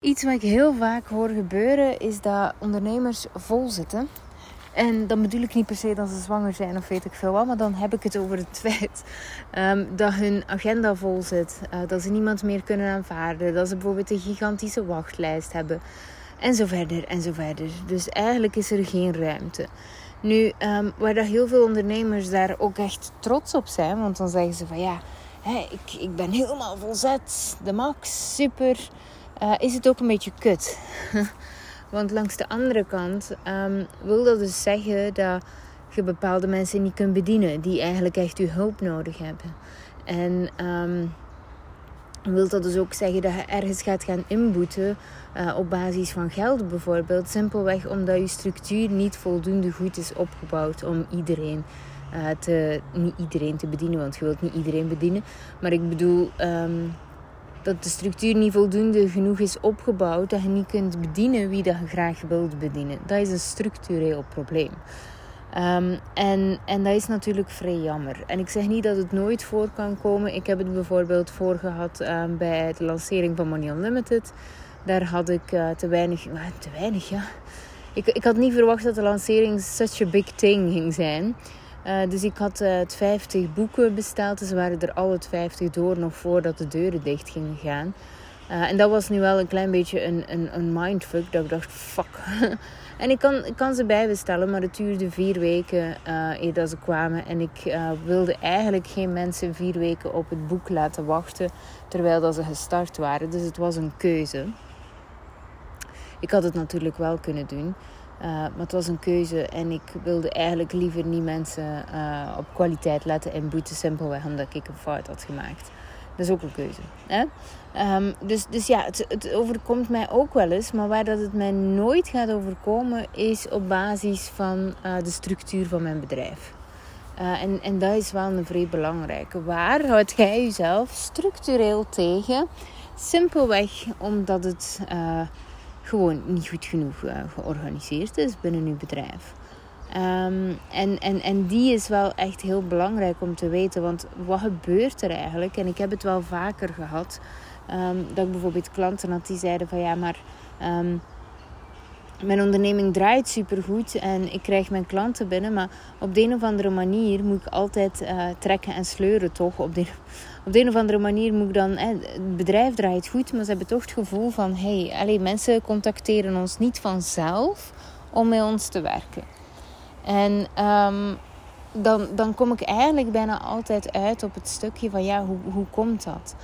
Iets wat ik heel vaak hoor gebeuren is dat ondernemers vol zitten. En dan bedoel ik niet per se dat ze zwanger zijn of weet ik veel wat, maar dan heb ik het over het feit um, dat hun agenda vol zit. Uh, dat ze niemand meer kunnen aanvaarden. Dat ze bijvoorbeeld een gigantische wachtlijst hebben. En zo verder en zo verder. Dus eigenlijk is er geen ruimte. Nu, um, waar dat heel veel ondernemers daar ook echt trots op zijn, want dan zeggen ze van ja, hè, ik, ik ben helemaal volzet, de max, super. Uh, is het ook een beetje kut. Want langs de andere kant um, wil dat dus zeggen dat je bepaalde mensen niet kunt bedienen die eigenlijk echt je hulp nodig hebben. En um, wil dat dus ook zeggen dat je ergens gaat gaan inboeten uh, op basis van geld bijvoorbeeld. Simpelweg omdat je structuur niet voldoende goed is opgebouwd om iedereen uh, te, niet iedereen te bedienen, want je wilt niet iedereen bedienen. Maar ik bedoel, um, dat de structuur niet voldoende genoeg is opgebouwd dat je niet kunt bedienen wie dat je graag wilt bedienen. Dat is een structureel probleem. Um, en, en dat is natuurlijk vrij jammer. En ik zeg niet dat het nooit voor kan komen. Ik heb het bijvoorbeeld voor gehad um, bij de lancering van Money Unlimited. Daar had ik uh, te weinig. Uh, te weinig, ja. Ik, ik had niet verwacht dat de lancering such a big thing ging zijn. Uh, dus ik had uh, het 50 boeken besteld. Dus waren er al het 50 door nog voordat de deuren dicht gingen gaan. Uh, en dat was nu wel een klein beetje een, een, een mindfuck. Dat ik dacht, fuck. en ik kan, ik kan ze bijbestellen, maar het duurde vier weken eer dat ze kwamen. En ik wilde eigenlijk geen mensen vier weken op het boek laten wachten. Terwijl dat ze gestart waren. Dus het was een keuze. Ik had het natuurlijk wel kunnen doen. Uh, maar het was een keuze en ik wilde eigenlijk liever niet mensen uh, op kwaliteit laten inboeten, simpelweg omdat ik een fout had gemaakt. Dat is ook een keuze. Hè? Um, dus, dus ja, het, het, overkomt mij ook wel eens, maar waar dat het mij nooit gaat overkomen, is op basis van uh, de structuur van mijn bedrijf. en, en dat is wel een vrij belangrijke. Waar houd jij jezelf structureel tegen? Simpelweg omdat het gewoon niet goed genoeg uh, georganiseerd is binnen uw bedrijf. Um, en, en, en die is wel echt heel belangrijk om te weten. Want wat gebeurt er eigenlijk? En ik heb het wel vaker gehad. Um, dat ik bijvoorbeeld klanten had die zeiden van ja, maar um, mijn onderneming draait supergoed en ik krijg mijn klanten binnen. Maar op de een of andere manier moet ik altijd uh, trekken en sleuren toch. Op de, op de een of andere manier moet ik dan... Het bedrijf draait goed, maar ze hebben toch het gevoel van... Hey, mensen contacteren ons niet vanzelf om met ons te werken. En um, dan, dan kom ik eigenlijk bijna altijd uit op het stukje van... Ja, hoe, hoe komt dat?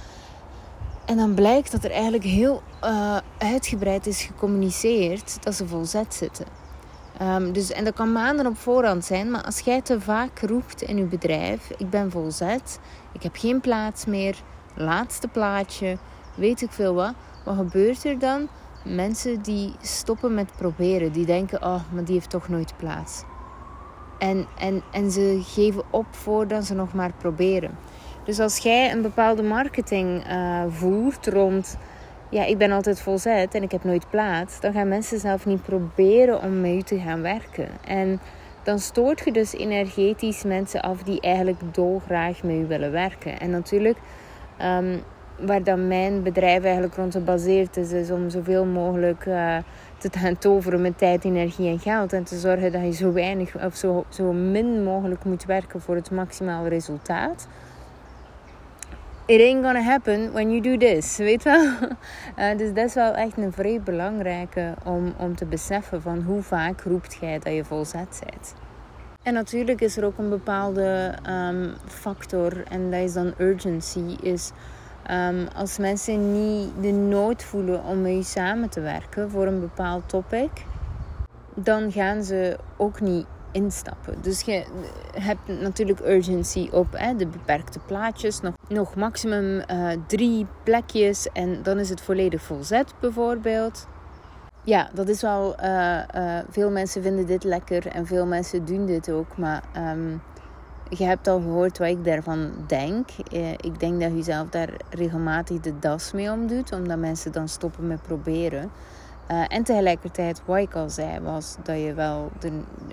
En dan blijkt dat er eigenlijk heel uh, uitgebreid is gecommuniceerd dat ze vol zet zitten. Um, dus, en dat kan maanden op voorhand zijn, maar als jij te vaak roept in je bedrijf: Ik ben vol zet, ik heb geen plaats meer, laatste plaatje, weet ik veel wat. Wat gebeurt er dan? Mensen die stoppen met proberen, die denken: Oh, maar die heeft toch nooit plaats. En, en, en ze geven op voordat ze nog maar proberen. Dus als jij een bepaalde marketing uh, voert rond, ja, ik ben altijd volzet en ik heb nooit plaats, dan gaan mensen zelf niet proberen om met je te gaan werken. En dan stoort je dus energetisch mensen af die eigenlijk dolgraag met je willen werken. En natuurlijk, um, waar dan mijn bedrijf eigenlijk rond gebaseerd is, is om zoveel mogelijk uh, te gaan toveren met tijd, energie en geld. En te zorgen dat je zo weinig of zo, zo min mogelijk moet werken voor het maximale resultaat it ain't gonna happen when you do this, weet wel? Uh, dus dat is wel echt een vrij belangrijke om, om te beseffen van hoe vaak roept jij dat je volzet bent. En natuurlijk is er ook een bepaalde um, factor en dat is dan urgency. Is um, als mensen niet de nood voelen om met je samen te werken voor een bepaald topic, dan gaan ze ook niet instappen. Dus je hebt natuurlijk urgency op hè, de beperkte plaatjes. Nog, nog maximum uh, drie plekjes en dan is het volledig volzet bijvoorbeeld. Ja, dat is wel... Uh, uh, veel mensen vinden dit lekker en veel mensen doen dit ook. Maar um, je hebt al gehoord wat ik daarvan denk. ik denk dat je zelf daar regelmatig de das mee omdoet. Omdat mensen dan stoppen met proberen. Uh, en tegelijkertijd, wat ik al zei, was dat je wel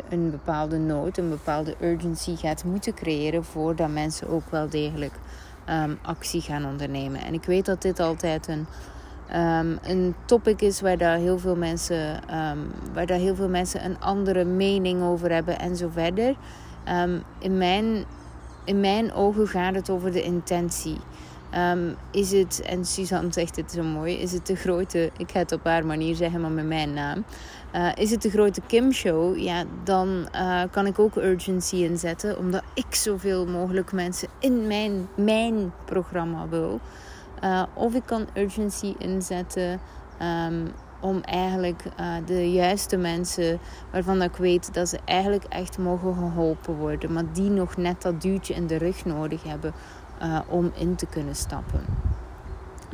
een bepaalde nood, een bepaalde urgency gaat moeten creëren voordat mensen ook wel degelijk um, actie gaan ondernemen. En ik weet dat dit altijd een, um, een topic is waar daar heel veel mensen, um, waar daar heel veel mensen een andere mening over hebben en zo verder. In, mijn, in mijn ogen gaat het over de intentie. Is het, en Suzanne zegt het zo mooi, is het de grote, ik ga het op haar manier zeggen, maar met mijn naam. Uh, is het de grote Kim-show? Ja, dan uh, kan ik ook urgency inzetten, omdat ik zoveel mogelijk mensen in mijn, mijn programma wil. Uh, of ik kan urgency inzetten um, om eigenlijk de juiste mensen waarvan ik weet dat ze eigenlijk echt mogen geholpen worden, maar die nog net dat duwtje in de rug nodig hebben uh, om in te kunnen stappen.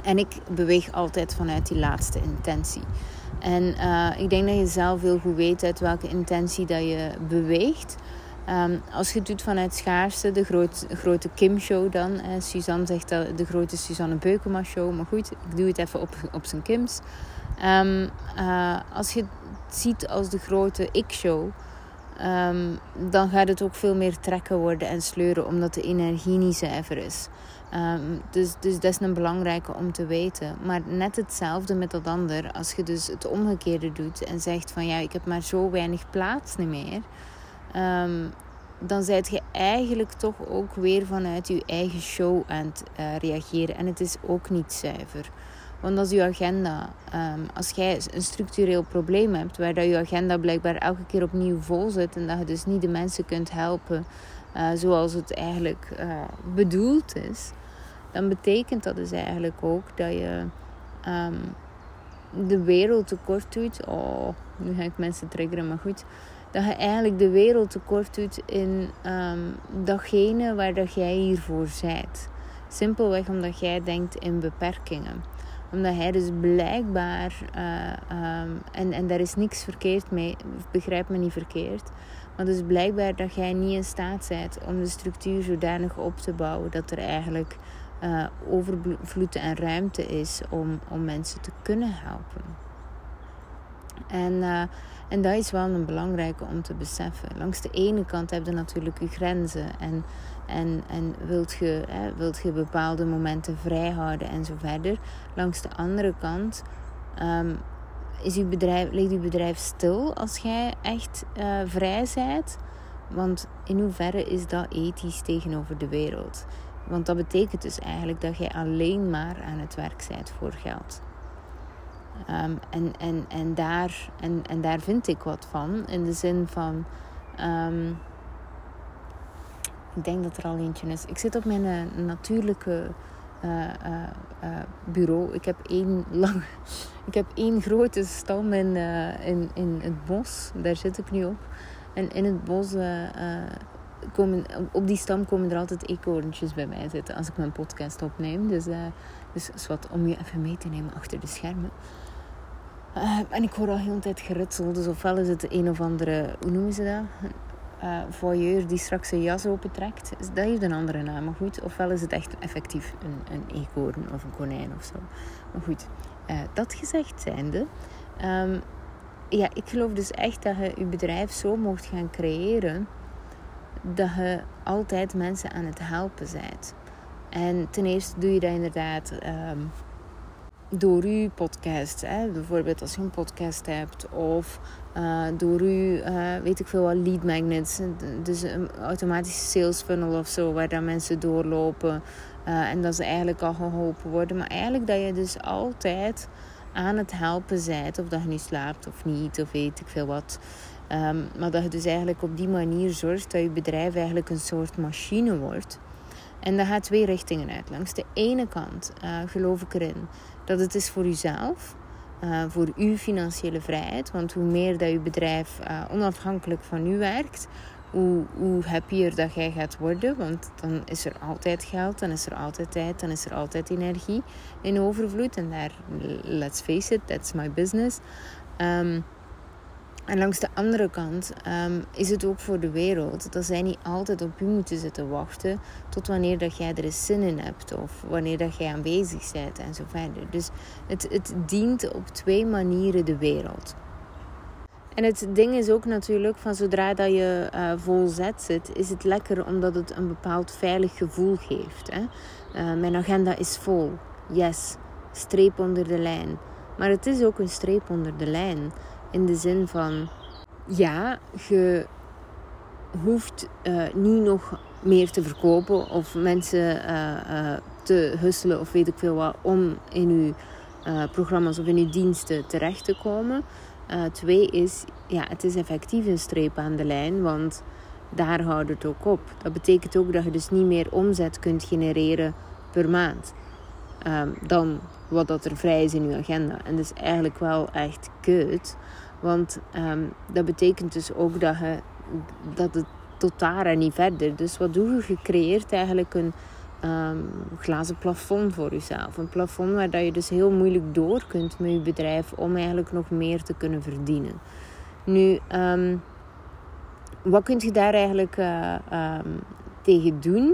En ik beweeg altijd vanuit die laatste intentie. En ik denk dat je zelf heel goed weet uit welke intentie dat je beweegt. Um, als je het doet vanuit schaarste, de grote Kim-show dan. Eh, Suzanne zegt dat de grote Suzanne Beukema-show. Maar goed, ik doe het even op, op zijn Kims. Um, uh, als je het ziet als de grote ik-show... Um, dan gaat het ook veel meer trekken worden en sleuren, omdat de energie niet zuiver is. Um, dus, dus dat is een belangrijke om te weten. Maar net hetzelfde met dat ander. Als je dus het omgekeerde doet en zegt van ja, ik heb maar zo weinig plaats niet meer. Um, dan zijt je eigenlijk toch ook weer vanuit je eigen show aan het uh, reageren. En het is ook niet zuiver. Want als je agenda, um, als jij een structureel probleem hebt, waar dat je agenda blijkbaar elke keer opnieuw vol zit en dat je dus niet de mensen kunt helpen uh, zoals het eigenlijk uh, bedoeld is, dan betekent dat dus eigenlijk ook dat je um, de wereld tekort doet. Oh, nu ga ik mensen triggeren, maar goed dat je eigenlijk de wereld tekort doet in um, datgene waar dat jij hiervoor zijt. Simpelweg omdat jij denkt in beperkingen. Omdat hij dus blijkbaar, uh, um, en, en daar is niks verkeerd mee, begrijp me niet verkeerd. Maar dus blijkbaar dat jij niet in staat bent om de structuur zodanig op te bouwen dat er eigenlijk uh, overvloed en ruimte is om, om mensen te kunnen helpen. En uh, en dat is wel een belangrijke om te beseffen. Langs de ene kant heb je natuurlijk je grenzen en, en, en wilt, je, hè, wilt je bepaalde momenten vrijhouden en zo verder. Langs de andere kant um, is uw bedrijf, ligt uw bedrijf stil als jij echt uh, vrij bent. Want in hoeverre is dat ethisch tegenover de wereld? Want dat betekent dus eigenlijk dat jij alleen maar aan het werk bent voor geld. Um, en, en, en, daar, en, en daar vind ik wat van. In de zin van. Um, ik denk dat er al eentje is. Ik zit op mijn uh, natuurlijke uh, uh, bureau. Ik heb één lang. Ik heb één grote stam in, in, in het bos. Daar zit ik nu op. En in het bos komen, op die stam komen er altijd eekhoorntjes bij mij zitten als ik mijn podcast opneem. Dus, dus wat om je even mee te nemen achter de schermen. Uh, en ik hoor al heel de tijd gerutsel. Dus ofwel is het een of andere, hoe noemen ze dat? Uh, voyeur die straks zijn jas opentrekt. Dat heeft een andere naam, maar goed. Ofwel is het echt effectief een, een eekhoorn of een konijn of zo. Maar goed, uh, dat gezegd zijnde. Um, ja, ik geloof dus echt dat je je bedrijf zo mocht gaan creëren dat je altijd mensen aan het helpen bent. En ten eerste doe je dat inderdaad um, door uw podcast. Hè? Bijvoorbeeld als je een podcast hebt. Of uh, door uw, uh, weet ik veel wat, lead magnets. Dus een automatische sales funnel of zo. Waar dan mensen doorlopen. Uh, en dat ze eigenlijk al geholpen worden. Maar eigenlijk dat je dus altijd aan het helpen bent. Of dat je nu slaapt of niet. Of weet ik veel wat. Um, maar dat je dus eigenlijk op die manier zorgt dat je bedrijf eigenlijk een soort machine wordt. En dat gaat twee richtingen uit. Langs de ene kant geloof ik erin dat het is voor uzelf, uh, voor uw financiële vrijheid. Want hoe meer dat je bedrijf uh, onafhankelijk van u werkt, hoe, hoe happier dat jij gaat worden. Want dan is er altijd geld, dan is er altijd tijd, dan is er altijd energie in overvloed. En daar, let's face it, that's my business. Um, en langs de andere kant um, is het ook voor de wereld dat zij niet altijd op u moeten zitten wachten tot wanneer dat jij er zin in hebt of wanneer dat jij aanwezig bent en zo verder. Dus het, het dient op twee manieren de wereld. En het ding is ook natuurlijk van zodra dat je uh, vol zet zit, is het lekker omdat het een bepaald veilig gevoel geeft. Hè? Uh, mijn agenda is vol. Yes, streep onder de lijn. Maar het is ook een streep onder de lijn. In de zin van, ja, je hoeft uh, niet nog meer te verkopen of mensen uh, uh, te hustelen of weet ik veel wat om in uw programma's of in uw diensten terecht te komen. twee is, ja, het is effectief een streep aan de lijn, want daar houdt het ook op. Dat betekent ook dat je dus niet meer omzet kunt genereren per maand um, dan wat dat er vrij is in je agenda. En dat is eigenlijk wel echt kut. Want um, dat betekent dus ook dat, je, dat het tot daar en niet verder. Dus wat doe je? Je creëert eigenlijk een um, glazen plafond voor jezelf. Een plafond waar dat je dus heel moeilijk door kunt met je bedrijf om eigenlijk nog meer te kunnen verdienen. Nu, um, wat kun je daar eigenlijk um, tegen doen?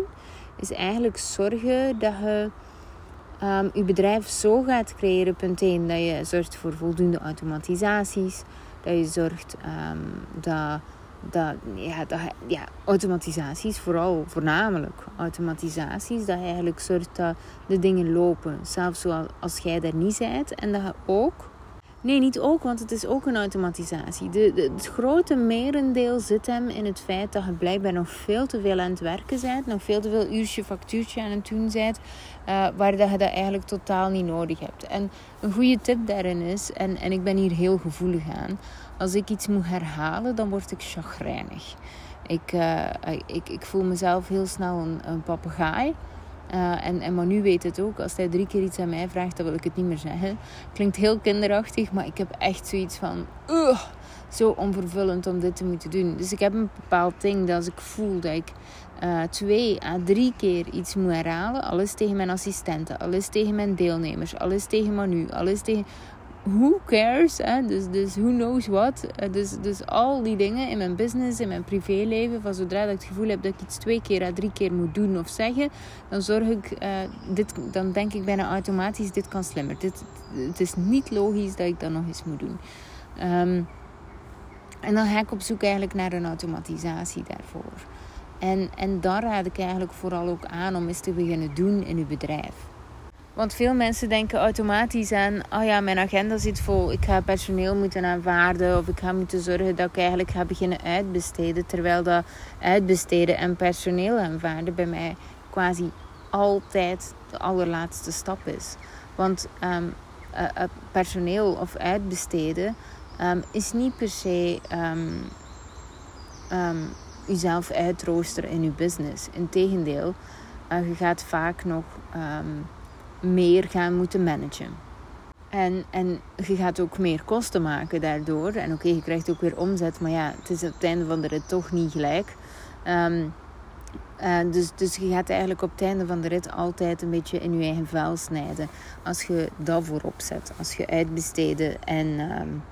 Is eigenlijk zorgen dat je um, je bedrijf zo gaat creëren, punt 1, dat je zorgt voor voldoende automatisaties. Dat je zorgt um, dat, dat, ja, dat, ja, automatisaties, vooral voornamelijk automatisaties, dat je eigenlijk zorgt dat de dingen lopen, zelfs als jij daar niet bent. En dat ook Nee, niet ook, want het is ook een automatisatie. De, het grote merendeel zit hem in het feit dat je blijkbaar nog veel te veel aan het werken bent, nog veel te veel uurtje factuurtje aan het doen bent, uh, waar dat je dat eigenlijk totaal niet nodig hebt. En een goede tip daarin is, en, en ik ben hier heel gevoelig aan, als ik iets moet herhalen, dan word ik chagrijnig. Ik, uh, ik, ik voel mezelf heel snel een, een papegaai. Uh, en, en Manu weet het ook. Als hij drie keer iets aan mij vraagt, dan wil ik het niet meer zeggen. Klinkt heel kinderachtig, maar ik heb echt zoiets van... Uh, zo onvervullend om dit te moeten doen. Dus ik heb een bepaald ding dat als ik voel dat ik uh, twee à drie keer iets moet herhalen... Alles tegen mijn assistenten, alles tegen mijn deelnemers, alles tegen Manu, alles tegen who cares? Dus, dus who knows what? Eh, dus, dus al die dingen in mijn business, in mijn privéleven, van zodra dat ik het gevoel heb dat ik iets twee keer à drie keer moet doen of zeggen, dan zorg ik, uh, dit, dan denk ik bijna automatisch, dit kan slimmer. Dit, het is niet logisch dat ik dat nog eens moet doen. Um, en dan ga ik op zoek eigenlijk naar een automatisatie daarvoor. En, en daar raad ik eigenlijk vooral ook aan om eens te beginnen doen in uw bedrijf. Want veel mensen denken automatisch aan: oh ja, mijn agenda zit vol. Ik ga personeel moeten aanvaarden. Of ik ga moeten zorgen dat ik eigenlijk ga beginnen uitbesteden. Terwijl dat uitbesteden en personeel aanvaarden bij mij quasi altijd de allerlaatste stap is. Want um, personeel of uitbesteden um, is niet per se um, jezelf uitroosteren in je business. Integendeel, uh, je gaat vaak nog meer gaan moeten managen. En, en je gaat ook meer kosten maken daardoor. En oké, je krijgt ook weer omzet, maar ja, het is op het einde van de rit toch niet gelijk. Um, uh, dus, dus je gaat eigenlijk op het einde van de rit altijd een beetje in je eigen vuil snijden. Als je dat voorop zet. Als je uitbesteden en um,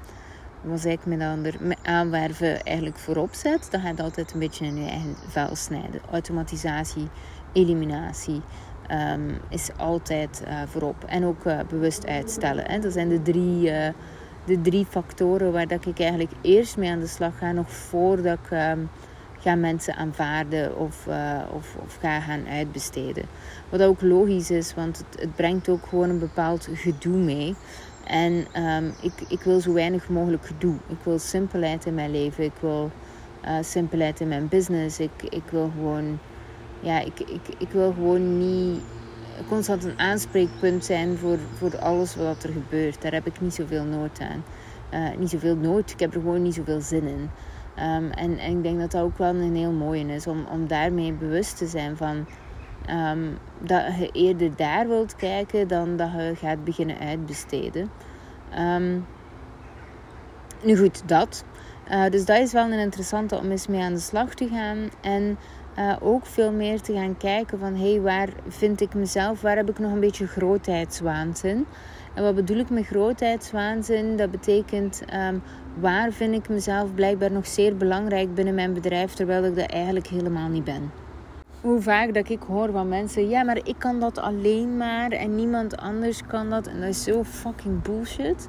zei ik met ander, met aanwerven eigenlijk voorop zet, dan gaat je altijd een beetje in je eigen vuil snijden. Automatisatie, eliminatie. Um, is altijd uh, voorop. En ook uh, bewust uitstellen. Hè. Dat zijn de drie, uh, de drie factoren waar dat ik eigenlijk eerst mee aan de slag ga. Nog voordat ik um, ga mensen aanvaarden of, of, of, ga gaan uitbesteden. Wat ook logisch is, want het, het brengt ook gewoon een bepaald gedoe mee. En um, ik, ik wil zo weinig mogelijk gedoe. Ik wil simpelheid in mijn leven. Ik wil simpelheid in mijn business. Ik, ik wil gewoon ja, ik, ik, ik wil gewoon niet constant een aanspreekpunt zijn voor, voor alles wat er gebeurt. Daar heb ik niet zoveel nood aan. Uh, niet zoveel nood, ik heb er gewoon niet zoveel zin in. Um, en, en ik denk dat dat ook wel een heel mooie is om, om daarmee bewust te zijn van um, dat je eerder daar wilt kijken dan dat je gaat beginnen uitbesteden. Um, nu goed, dat. Uh, dus dat is wel een interessante om eens mee aan de slag te gaan. En uh, ook veel meer te gaan kijken van hé, hey, waar vind ik mezelf? Waar heb ik nog een beetje grootheidswaanzin? En wat bedoel ik met grootheidswaanzin? Dat betekent um, waar vind ik mezelf blijkbaar nog zeer belangrijk binnen mijn bedrijf, terwijl ik dat eigenlijk helemaal niet ben. Hoe vaak dat ik hoor van mensen, ja, maar ik kan dat alleen maar en niemand anders kan dat. En dat is zo fucking bullshit.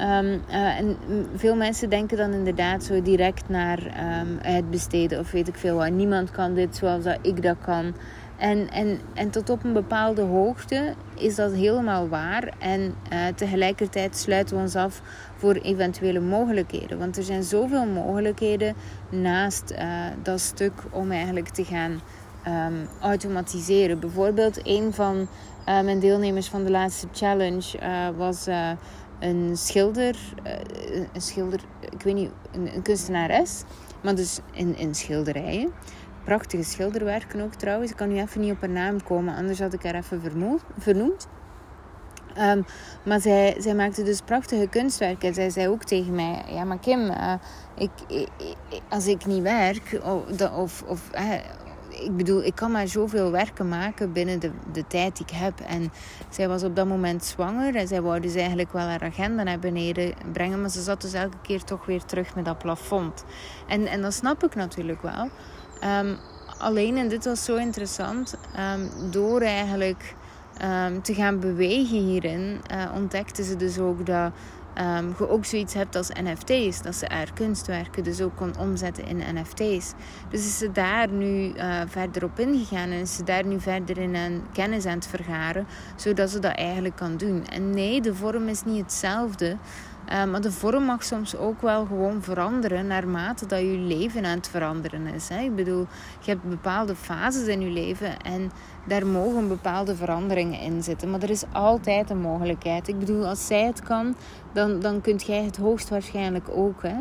Um, uh, en veel mensen denken dan inderdaad zo direct naar um, uitbesteden of weet ik veel wat. Niemand kan dit zoals dat ik dat kan. En, en, en tot op een bepaalde hoogte is dat helemaal waar. En uh, tegelijkertijd sluiten we ons af voor eventuele mogelijkheden. Want er zijn zoveel mogelijkheden naast uh, dat stuk om eigenlijk te gaan um, automatiseren. Bijvoorbeeld, een van mijn deelnemers van de laatste challenge was een schilder, een schilder, ik weet niet, een, een kunstenares, maar dus in, in schilderijen prachtige schilderwerken ook trouwens. Ik kan nu even niet op haar naam komen, anders had ik haar even vernoemd. Um, maar zij, zij maakte dus prachtige kunstwerken. En zij zei ook tegen mij: Ja, maar Kim, uh, ik, als ik niet werk, of, of ik bedoel, ik kan maar zoveel werken maken binnen de, de tijd die ik heb. En zij was op dat moment zwanger en zij wou dus eigenlijk wel haar agenda naar beneden brengen. Maar ze zat dus elke keer toch weer terug met dat plafond. En, en dat snap ik natuurlijk wel. Um, alleen, en dit was zo interessant, um, door eigenlijk um, te gaan bewegen hierin, uh, ontdekte ze dus ook dat um, je ook zoiets hebt als NFT's. Dat ze haar kunstwerken dus ook kon omzetten in NFT's. Dus is ze daar nu uh, verder op ingegaan en is ze daar nu verder in een kennis aan het vergaren, zodat ze dat eigenlijk kan doen. En nee, de vorm is niet hetzelfde. Uh, maar de vorm mag soms ook wel gewoon veranderen naarmate dat je leven aan het veranderen is. Hè? Ik bedoel, je hebt bepaalde fases in je leven en daar mogen bepaalde veranderingen in zitten. Maar er is altijd een mogelijkheid. Ik bedoel, als zij het kan, dan, dan kunt jij het hoogstwaarschijnlijk ook. Hè?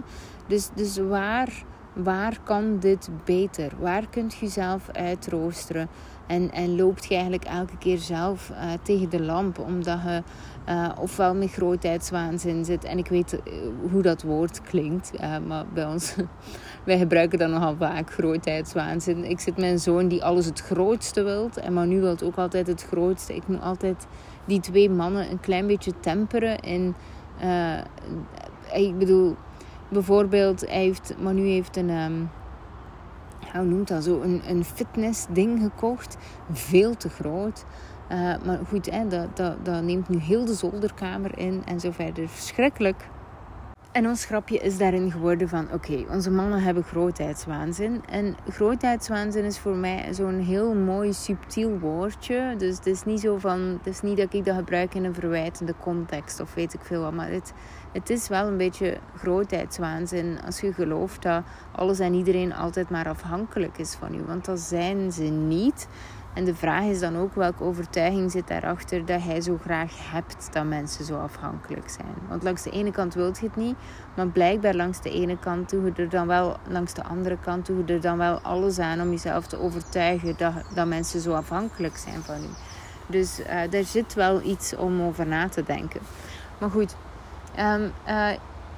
Dus, dus waar, waar kan dit beter? Waar kunt je zelf uitroosteren? En, en loopt je eigenlijk elke keer zelf uh, tegen de lamp, omdat je uh, ofwel met grootheidswaanzin zit. En ik weet uh, hoe dat woord klinkt, maar bij ons, wij gebruiken dat nogal vaak, grootheidswaanzin. Ik zit met een zoon die alles het grootste wilt, en maar nu wil ook altijd het grootste. Ik moet altijd die twee mannen een klein beetje temperen in... ik bedoel, bijvoorbeeld, hij heeft, Manu heeft een... Um, hoe noemt dat zo, een, een fitness ding gekocht. Veel te groot. Uh, maar goed, hè, dat, dat, dat neemt nu heel de zolderkamer in en zo verder. Verschrikkelijk. En ons grapje is daarin geworden van... Oké, onze mannen hebben grootheidswaanzin. En grootheidswaanzin is voor mij zo'n heel mooi subtiel woordje. Dus het is niet zo van... Het is niet dat ik dat gebruik in een verwijtende context of weet ik veel wat. Maar het, het is wel een beetje grootheidswaanzin als je gelooft dat alles en iedereen altijd maar afhankelijk is van je. Want dat zijn ze niet. En de vraag is dan ook welke overtuiging zit daarachter dat hij zo graag hebt dat mensen zo afhankelijk zijn. Want langs de ene kant wilt je het niet, maar blijkbaar langs de ene kant doe er dan wel, langs de andere kant doe je er dan wel alles aan om jezelf te overtuigen dat, dat mensen zo afhankelijk zijn van je. Dus uh, daar zit wel iets om over na te denken. Maar goed, um, uh,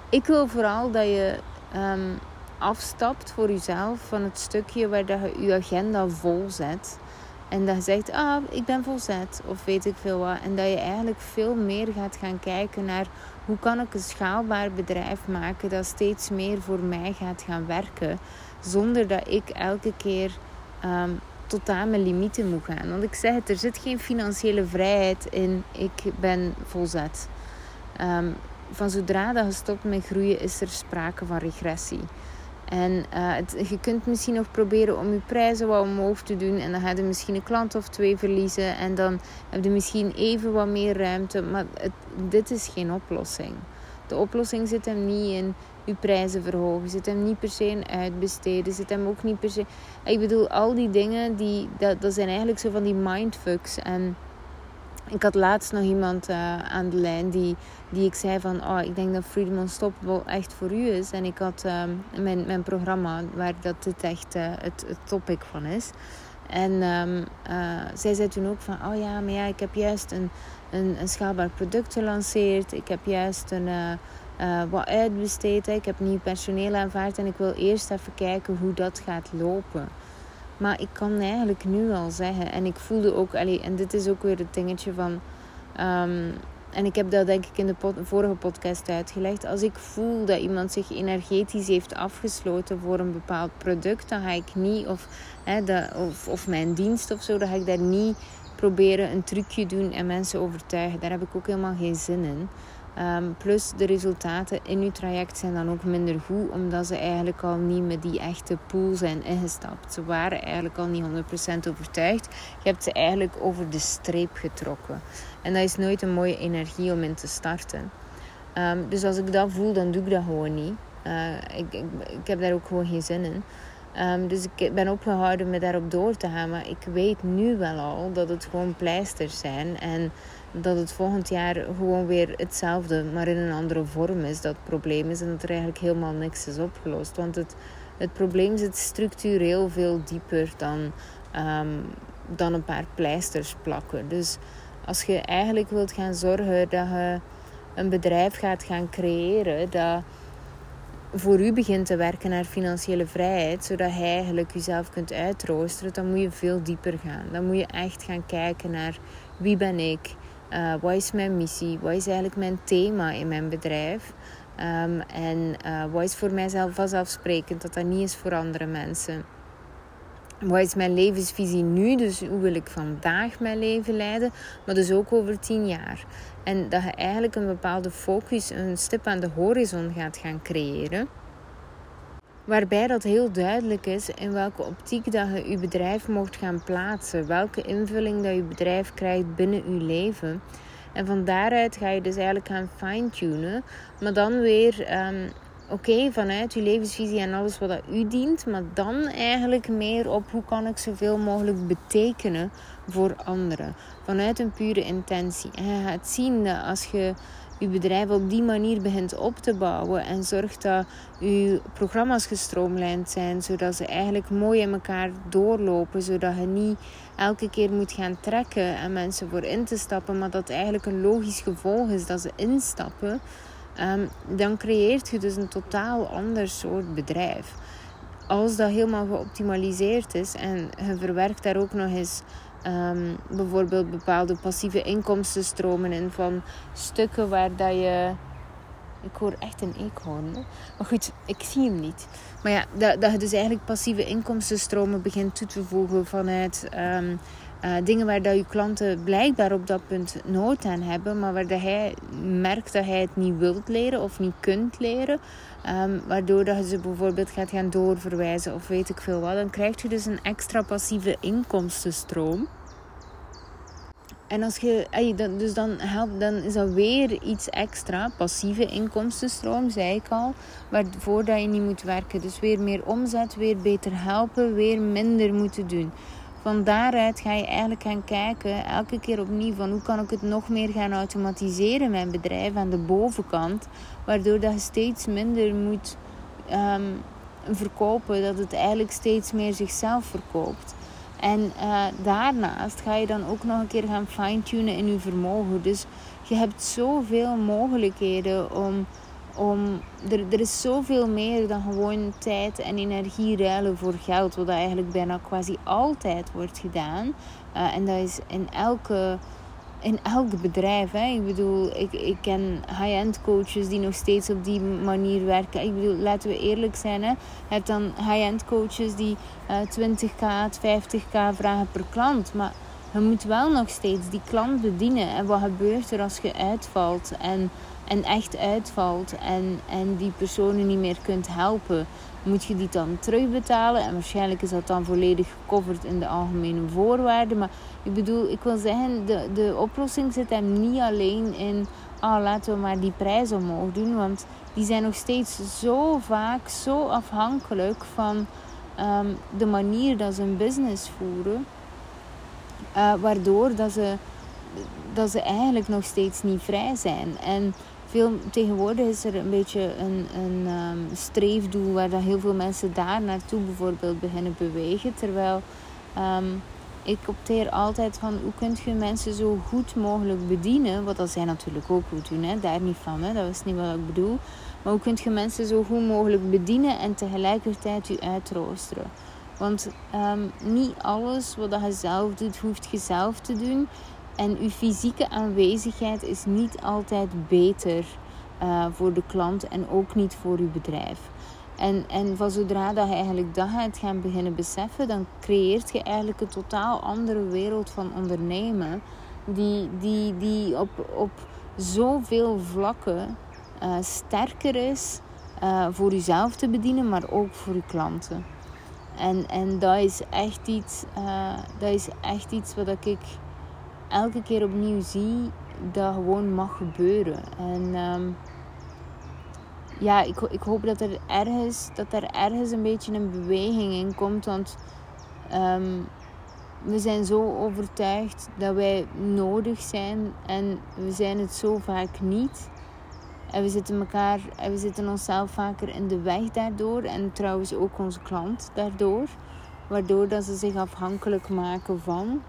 ik wil vooral dat je um, afstapt voor jezelf van het stukje waar dat je je agenda vol zet. En dat je zegt, ah, ik ben volzet of weet ik veel wat. En dat je eigenlijk veel meer gaat gaan kijken naar hoe kan ik een schaalbaar bedrijf maken dat steeds meer voor mij gaat gaan werken. Zonder dat ik elke keer um, tot aan mijn limieten moet gaan. Want ik zeg het, er zit geen financiële vrijheid in ik ben volzet. Um, van zodra dat je stopt met groeien is er sprake van regressie. En uh, je kunt misschien nog proberen om je prijzen wat omhoog te doen. En dan ga je misschien een klant of twee verliezen. En dan heb je misschien even wat meer ruimte. Maar dit is geen oplossing. De oplossing zit hem niet in je prijzen verhogen. Zit hem niet per se in uitbesteden. Zit hem ook niet per se... Ik bedoel, al die dingen, die, dat, dat zijn eigenlijk zo van die mindfucks. En ik had laatst nog iemand uh, aan de lijn die, die ik zei van... Oh, ik denk dat Freedom Unstoppable echt voor u is. En ik had um, mijn, mijn programma waar dat dit echt uh, het, het topic van is. En um, uh, zij zei toen ook van... Oh ja, maar ja, ik heb juist een, een, een schaalbaar product gelanceerd. Ik heb juist een... wat uitbesteed. Ik heb nieuw personeel aanvaard en ik wil eerst even kijken hoe dat gaat lopen. Maar ik kan eigenlijk nu al zeggen, en ik voelde ook, allee, en dit is ook weer het dingetje van. Um, en ik heb dat denk ik in de vorige podcast uitgelegd. Als ik voel dat iemand zich energetisch heeft afgesloten voor een bepaald product, dan ga ik niet, of, hè, of, of mijn dienst of zo, dan ga ik daar niet proberen een trucje doen en mensen overtuigen. Daar heb ik ook helemaal geen zin in. Ehm, plus de resultaten in je traject zijn dan ook minder goed, omdat ze eigenlijk al niet met die echte pool zijn ingestapt. Ze waren eigenlijk al niet 100% overtuigd. Je hebt ze eigenlijk over de streep getrokken. En dat is nooit een mooie energie om in te starten. Ehm, dus als ik dat voel, dan doe ik dat gewoon niet. Ik, ik, ik, heb daar ook gewoon geen zin in. Um, dus ik ben opgehouden met daarop door te gaan. Maar ik weet nu wel al dat het gewoon pleisters zijn. En dat het volgend jaar gewoon weer hetzelfde, maar in een andere vorm is. Dat probleem is. En dat er eigenlijk helemaal niks is opgelost. Want het, het probleem zit structureel veel dieper dan, um, dan een paar pleisters plakken. Dus als je eigenlijk wilt gaan zorgen dat je een bedrijf gaat gaan creëren dat voor u begint te werken naar financiële vrijheid, zodat je eigenlijk jezelf kunt uitroosteren, dan moet je veel dieper gaan. Dan moet je echt gaan kijken naar wie ben ik, uh, wat is mijn missie, wat is eigenlijk mijn thema in mijn bedrijf. Um, en uh, wat is voor mijzelf vanzelfsprekend dat dat niet is voor andere mensen. Wat is mijn levensvisie nu? Dus hoe wil ik vandaag mijn leven leiden? Maar dus ook over tien jaar. En dat je eigenlijk een bepaalde focus, een stip aan de horizon gaat gaan creëren. Waarbij dat heel duidelijk is in welke optiek dat je je bedrijf mocht gaan plaatsen. Welke invulling dat je bedrijf krijgt binnen je leven. En van daaruit ga je dus eigenlijk gaan fine-tunen. Maar dan weer um, oké, vanuit je levensvisie en alles wat dat u dient, maar dan eigenlijk meer op hoe kan ik zoveel mogelijk betekenen voor anderen. Vanuit een pure intentie. En je gaat zien dat als je je bedrijf op die manier begint op te bouwen en zorgt dat je programma's gestroomlijnd zijn, zodat ze eigenlijk mooi in elkaar doorlopen, zodat je niet elke keer moet gaan trekken en mensen voor in te stappen, maar dat eigenlijk een logisch gevolg is dat ze instappen Ehm, dan creëert je dus een totaal ander soort bedrijf. Als dat helemaal geoptimaliseerd is en je verwerkt daar ook nog eens ehm, bijvoorbeeld bepaalde passieve inkomstenstromen in van stukken waar dat je. Ik hoor echt een eekhoorn. Maar goed, ik zie hem niet. Maar ja, dat, dat je dus eigenlijk passieve inkomstenstromen begint toe te voegen vanuit ehm, uh, dingen waar dat je klanten blijkbaar op dat punt nood aan hebben, maar waar dat hij merkt dat hij het niet wilt leren of niet kunt leren. Um, waardoor dat je ze bijvoorbeeld gaat gaan doorverwijzen of weet ik veel wat. Dan krijg je dus een extra passieve inkomstenstroom. En als je, dus dan, helpt, dan is dat weer iets extra, passieve inkomstenstroom, zei ik al, waarvoor dat je niet moet werken. Dus weer meer omzet, weer beter helpen, weer minder moeten doen van daaruit ga je eigenlijk gaan kijken, elke keer opnieuw, van hoe kan ik het nog meer gaan automatiseren, mijn bedrijf aan de bovenkant, waardoor dat je steeds minder moet um, verkopen, dat het eigenlijk steeds meer zichzelf verkoopt. En uh, daarnaast ga je dan ook nog een keer gaan fine-tunen in je vermogen. Dus je hebt zoveel mogelijkheden om om, er, er is zoveel meer dan gewoon tijd en energie ruilen voor geld. Wat eigenlijk bijna quasi altijd wordt gedaan. Uh, en dat is in elke in elk bedrijf. Hè. Ik bedoel, ik, ik ken high-end coaches die nog steeds op die manier werken. Ik bedoel, laten we eerlijk zijn. Hè. Je hebt dan high-end coaches die uh, 20k, 50k vragen per klant. Maar je moet wel nog steeds die klant bedienen. En wat gebeurt er als je uitvalt? En en echt uitvalt en, en die personen niet meer kunt helpen, moet je die dan terugbetalen. En waarschijnlijk is dat dan volledig gecoverd in de algemene voorwaarden. Maar ik bedoel, ik wil zeggen, de, de oplossing zit hem niet alleen in. Ah, laten we maar die prijs omhoog doen. Want die zijn nog steeds zo vaak zo afhankelijk van ehm, de manier dat ze een business voeren. Uh, waardoor dat ze, dat ze eigenlijk nog steeds niet vrij zijn. En veel, tegenwoordig is er een beetje een, een um, streefdoel waar dat heel veel mensen daar naartoe bijvoorbeeld beginnen bewegen. Terwijl um, ik opteer altijd van hoe kun je mensen zo goed mogelijk bedienen. Wat dat zij natuurlijk ook goed doen, hè? daar niet van. Hè? Dat is niet wat ik bedoel. Maar hoe kun je mensen zo goed mogelijk bedienen en tegelijkertijd je uitroosteren. Want um, niet alles wat je zelf doet, hoeft je zelf te doen. En uw fysieke aanwezigheid is niet altijd beter uh, voor de klant en ook niet voor uw bedrijf. En, en van zodra dat je eigenlijk dat gaat gaan beginnen beseffen, dan creëert je eigenlijk een totaal andere wereld van ondernemen. Die, die, die op, op zoveel vlakken uh, sterker is uh, voor jezelf te bedienen, maar ook voor je klanten. En, en dat is echt iets, dat is echt iets wat ik elke keer opnieuw zie dat gewoon mag gebeuren. En um, ja, ik, ik hoop dat er ergens, dat er ergens een beetje een beweging in komt. Want um, we zijn zo overtuigd dat wij nodig zijn en we zijn het zo vaak niet. En we zitten, elkaar, en we zitten onszelf vaker in de weg daardoor. En trouwens ook onze klant daardoor. Waardoor dat ze zich afhankelijk maken van.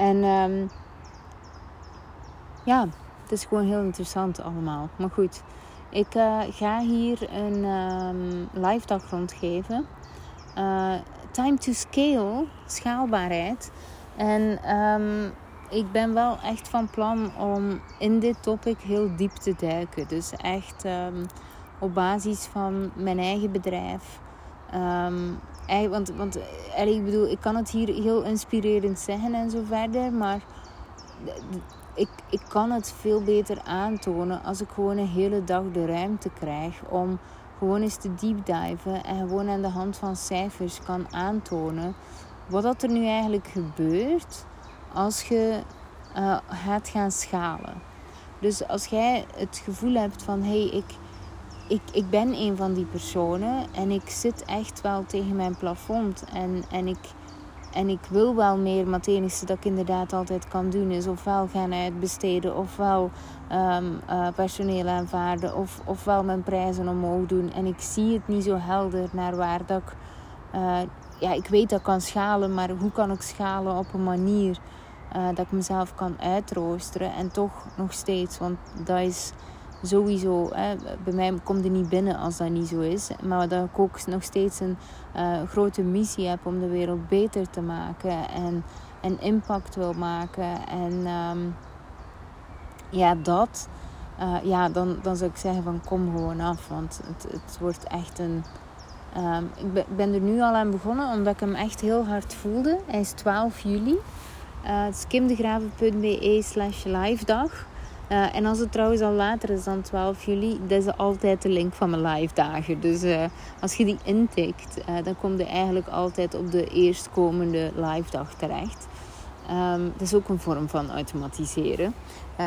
En um, ja, het is gewoon heel interessant allemaal. Maar goed, ik uh, ga hier een um, live dag rondgeven. Uh, time to scale, schaalbaarheid. En um, ik ben wel echt van plan om in dit topic heel diep te duiken. Dus echt op basis van mijn eigen bedrijf. Want, want ik bedoel, ik kan het hier heel inspirerend zeggen en zo verder. Maar ik, ik kan het veel beter aantonen als ik gewoon een hele dag de ruimte krijg om gewoon eens te deep diven en gewoon aan de hand van cijfers kan aantonen wat dat er nu eigenlijk gebeurt als je uh, gaat gaan schalen. Dus als jij het gevoel hebt van hé, hey, ik, ik, ik ben een van die personen en ik zit echt wel tegen mijn plafond en, en, ik, en ik wil wel meer, maar het enige dat ik inderdaad altijd kan doen is ofwel gaan uitbesteden ofwel um, uh, personeel aanvaarden of, ofwel mijn prijzen omhoog doen. En ik zie het niet zo helder naar waar dat ik, uh, ja, ik weet dat ik kan schalen, maar hoe kan ik schalen op een manier uh, dat ik mezelf kan uitroosteren en toch nog steeds, want dat is sowieso, hè, bij mij komt het niet binnen als dat niet zo is, maar dat ik ook nog steeds een uh, grote missie heb om de wereld beter te maken en, en impact wil maken. En um, ja, dat, uh, ja, dan, dan zou ik zeggen van kom gewoon af, want het, het wordt echt een... Um, ik ben er nu al aan begonnen omdat ik hem echt heel hard voelde. Hij is 12 juli. Uh, het is kimdegraven.be slash live dag. Uh, en als het trouwens al later is dan 12 juli, dat is altijd de link van mijn live dagen. Dus uh, als je die intikt, uh, dan kom je eigenlijk altijd op de eerstkomende live dag terecht. Um, dat is ook een vorm van automatiseren.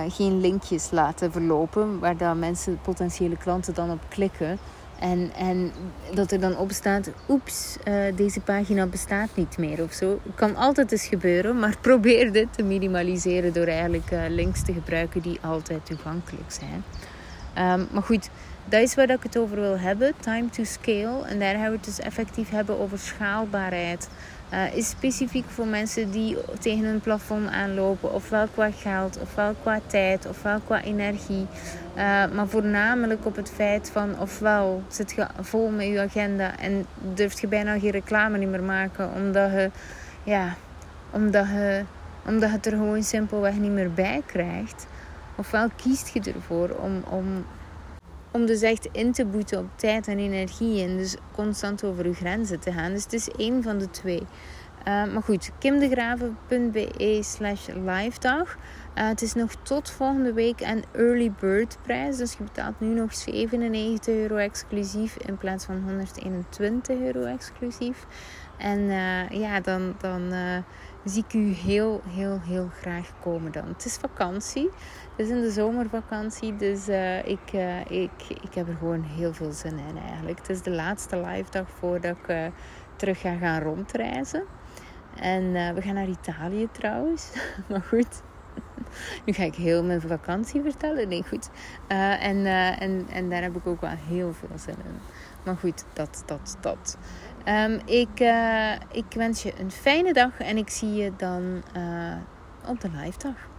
geen linkjes laten verlopen waar dan mensen, potentiële klanten dan op klikken. En, en dat er dan op staat, oeps, uh, deze pagina bestaat niet meer of zo. Kan altijd eens gebeuren, maar probeer dit te minimaliseren door eigenlijk uh, links te gebruiken die altijd toegankelijk zijn. Um, maar goed, dat is waar ik het over wil hebben, time to scale. En daar gaan we het dus effectief hebben over schaalbaarheid. Uh, is specifiek voor mensen die tegen een plafond aanlopen, ofwel qua geld, ofwel qua tijd, ofwel qua energie. Uh, maar voornamelijk op het feit van ofwel zit je vol met je agenda en durft je bijna geen reclame niet meer maken, omdat je, ja, omdat je, omdat het er gewoon simpelweg niet meer bij krijgt. Ofwel kiest je ervoor om, om om dus echt in te boeten op tijd en energie en dus constant over uw grenzen te gaan. Dus het is één van de twee. Uh, maar goed, kimdegraven.be slash live dag. Uh, het is nog tot volgende week een early bird prijs. Dus je betaalt nu nog 97 euro exclusief in plaats van 121 euro exclusief. En uh, ja, dan, dan zie ik u heel, heel, heel graag komen dan. Het is vakantie. Het is in de zomervakantie. Dus uh, ik, uh, ik, ik heb er gewoon heel veel zin in eigenlijk. Het is de laatste live dag voordat ik uh, terug ga gaan rondreizen. En we gaan naar Italië trouwens. maar goed. Nu ga ik heel mijn vakantie vertellen. Nee, goed. en, en, en daar heb ik ook wel heel veel zin in. Maar goed, dat, dat, dat. Um, ik, ik wens je een fijne dag en ik zie je dan op de live dag.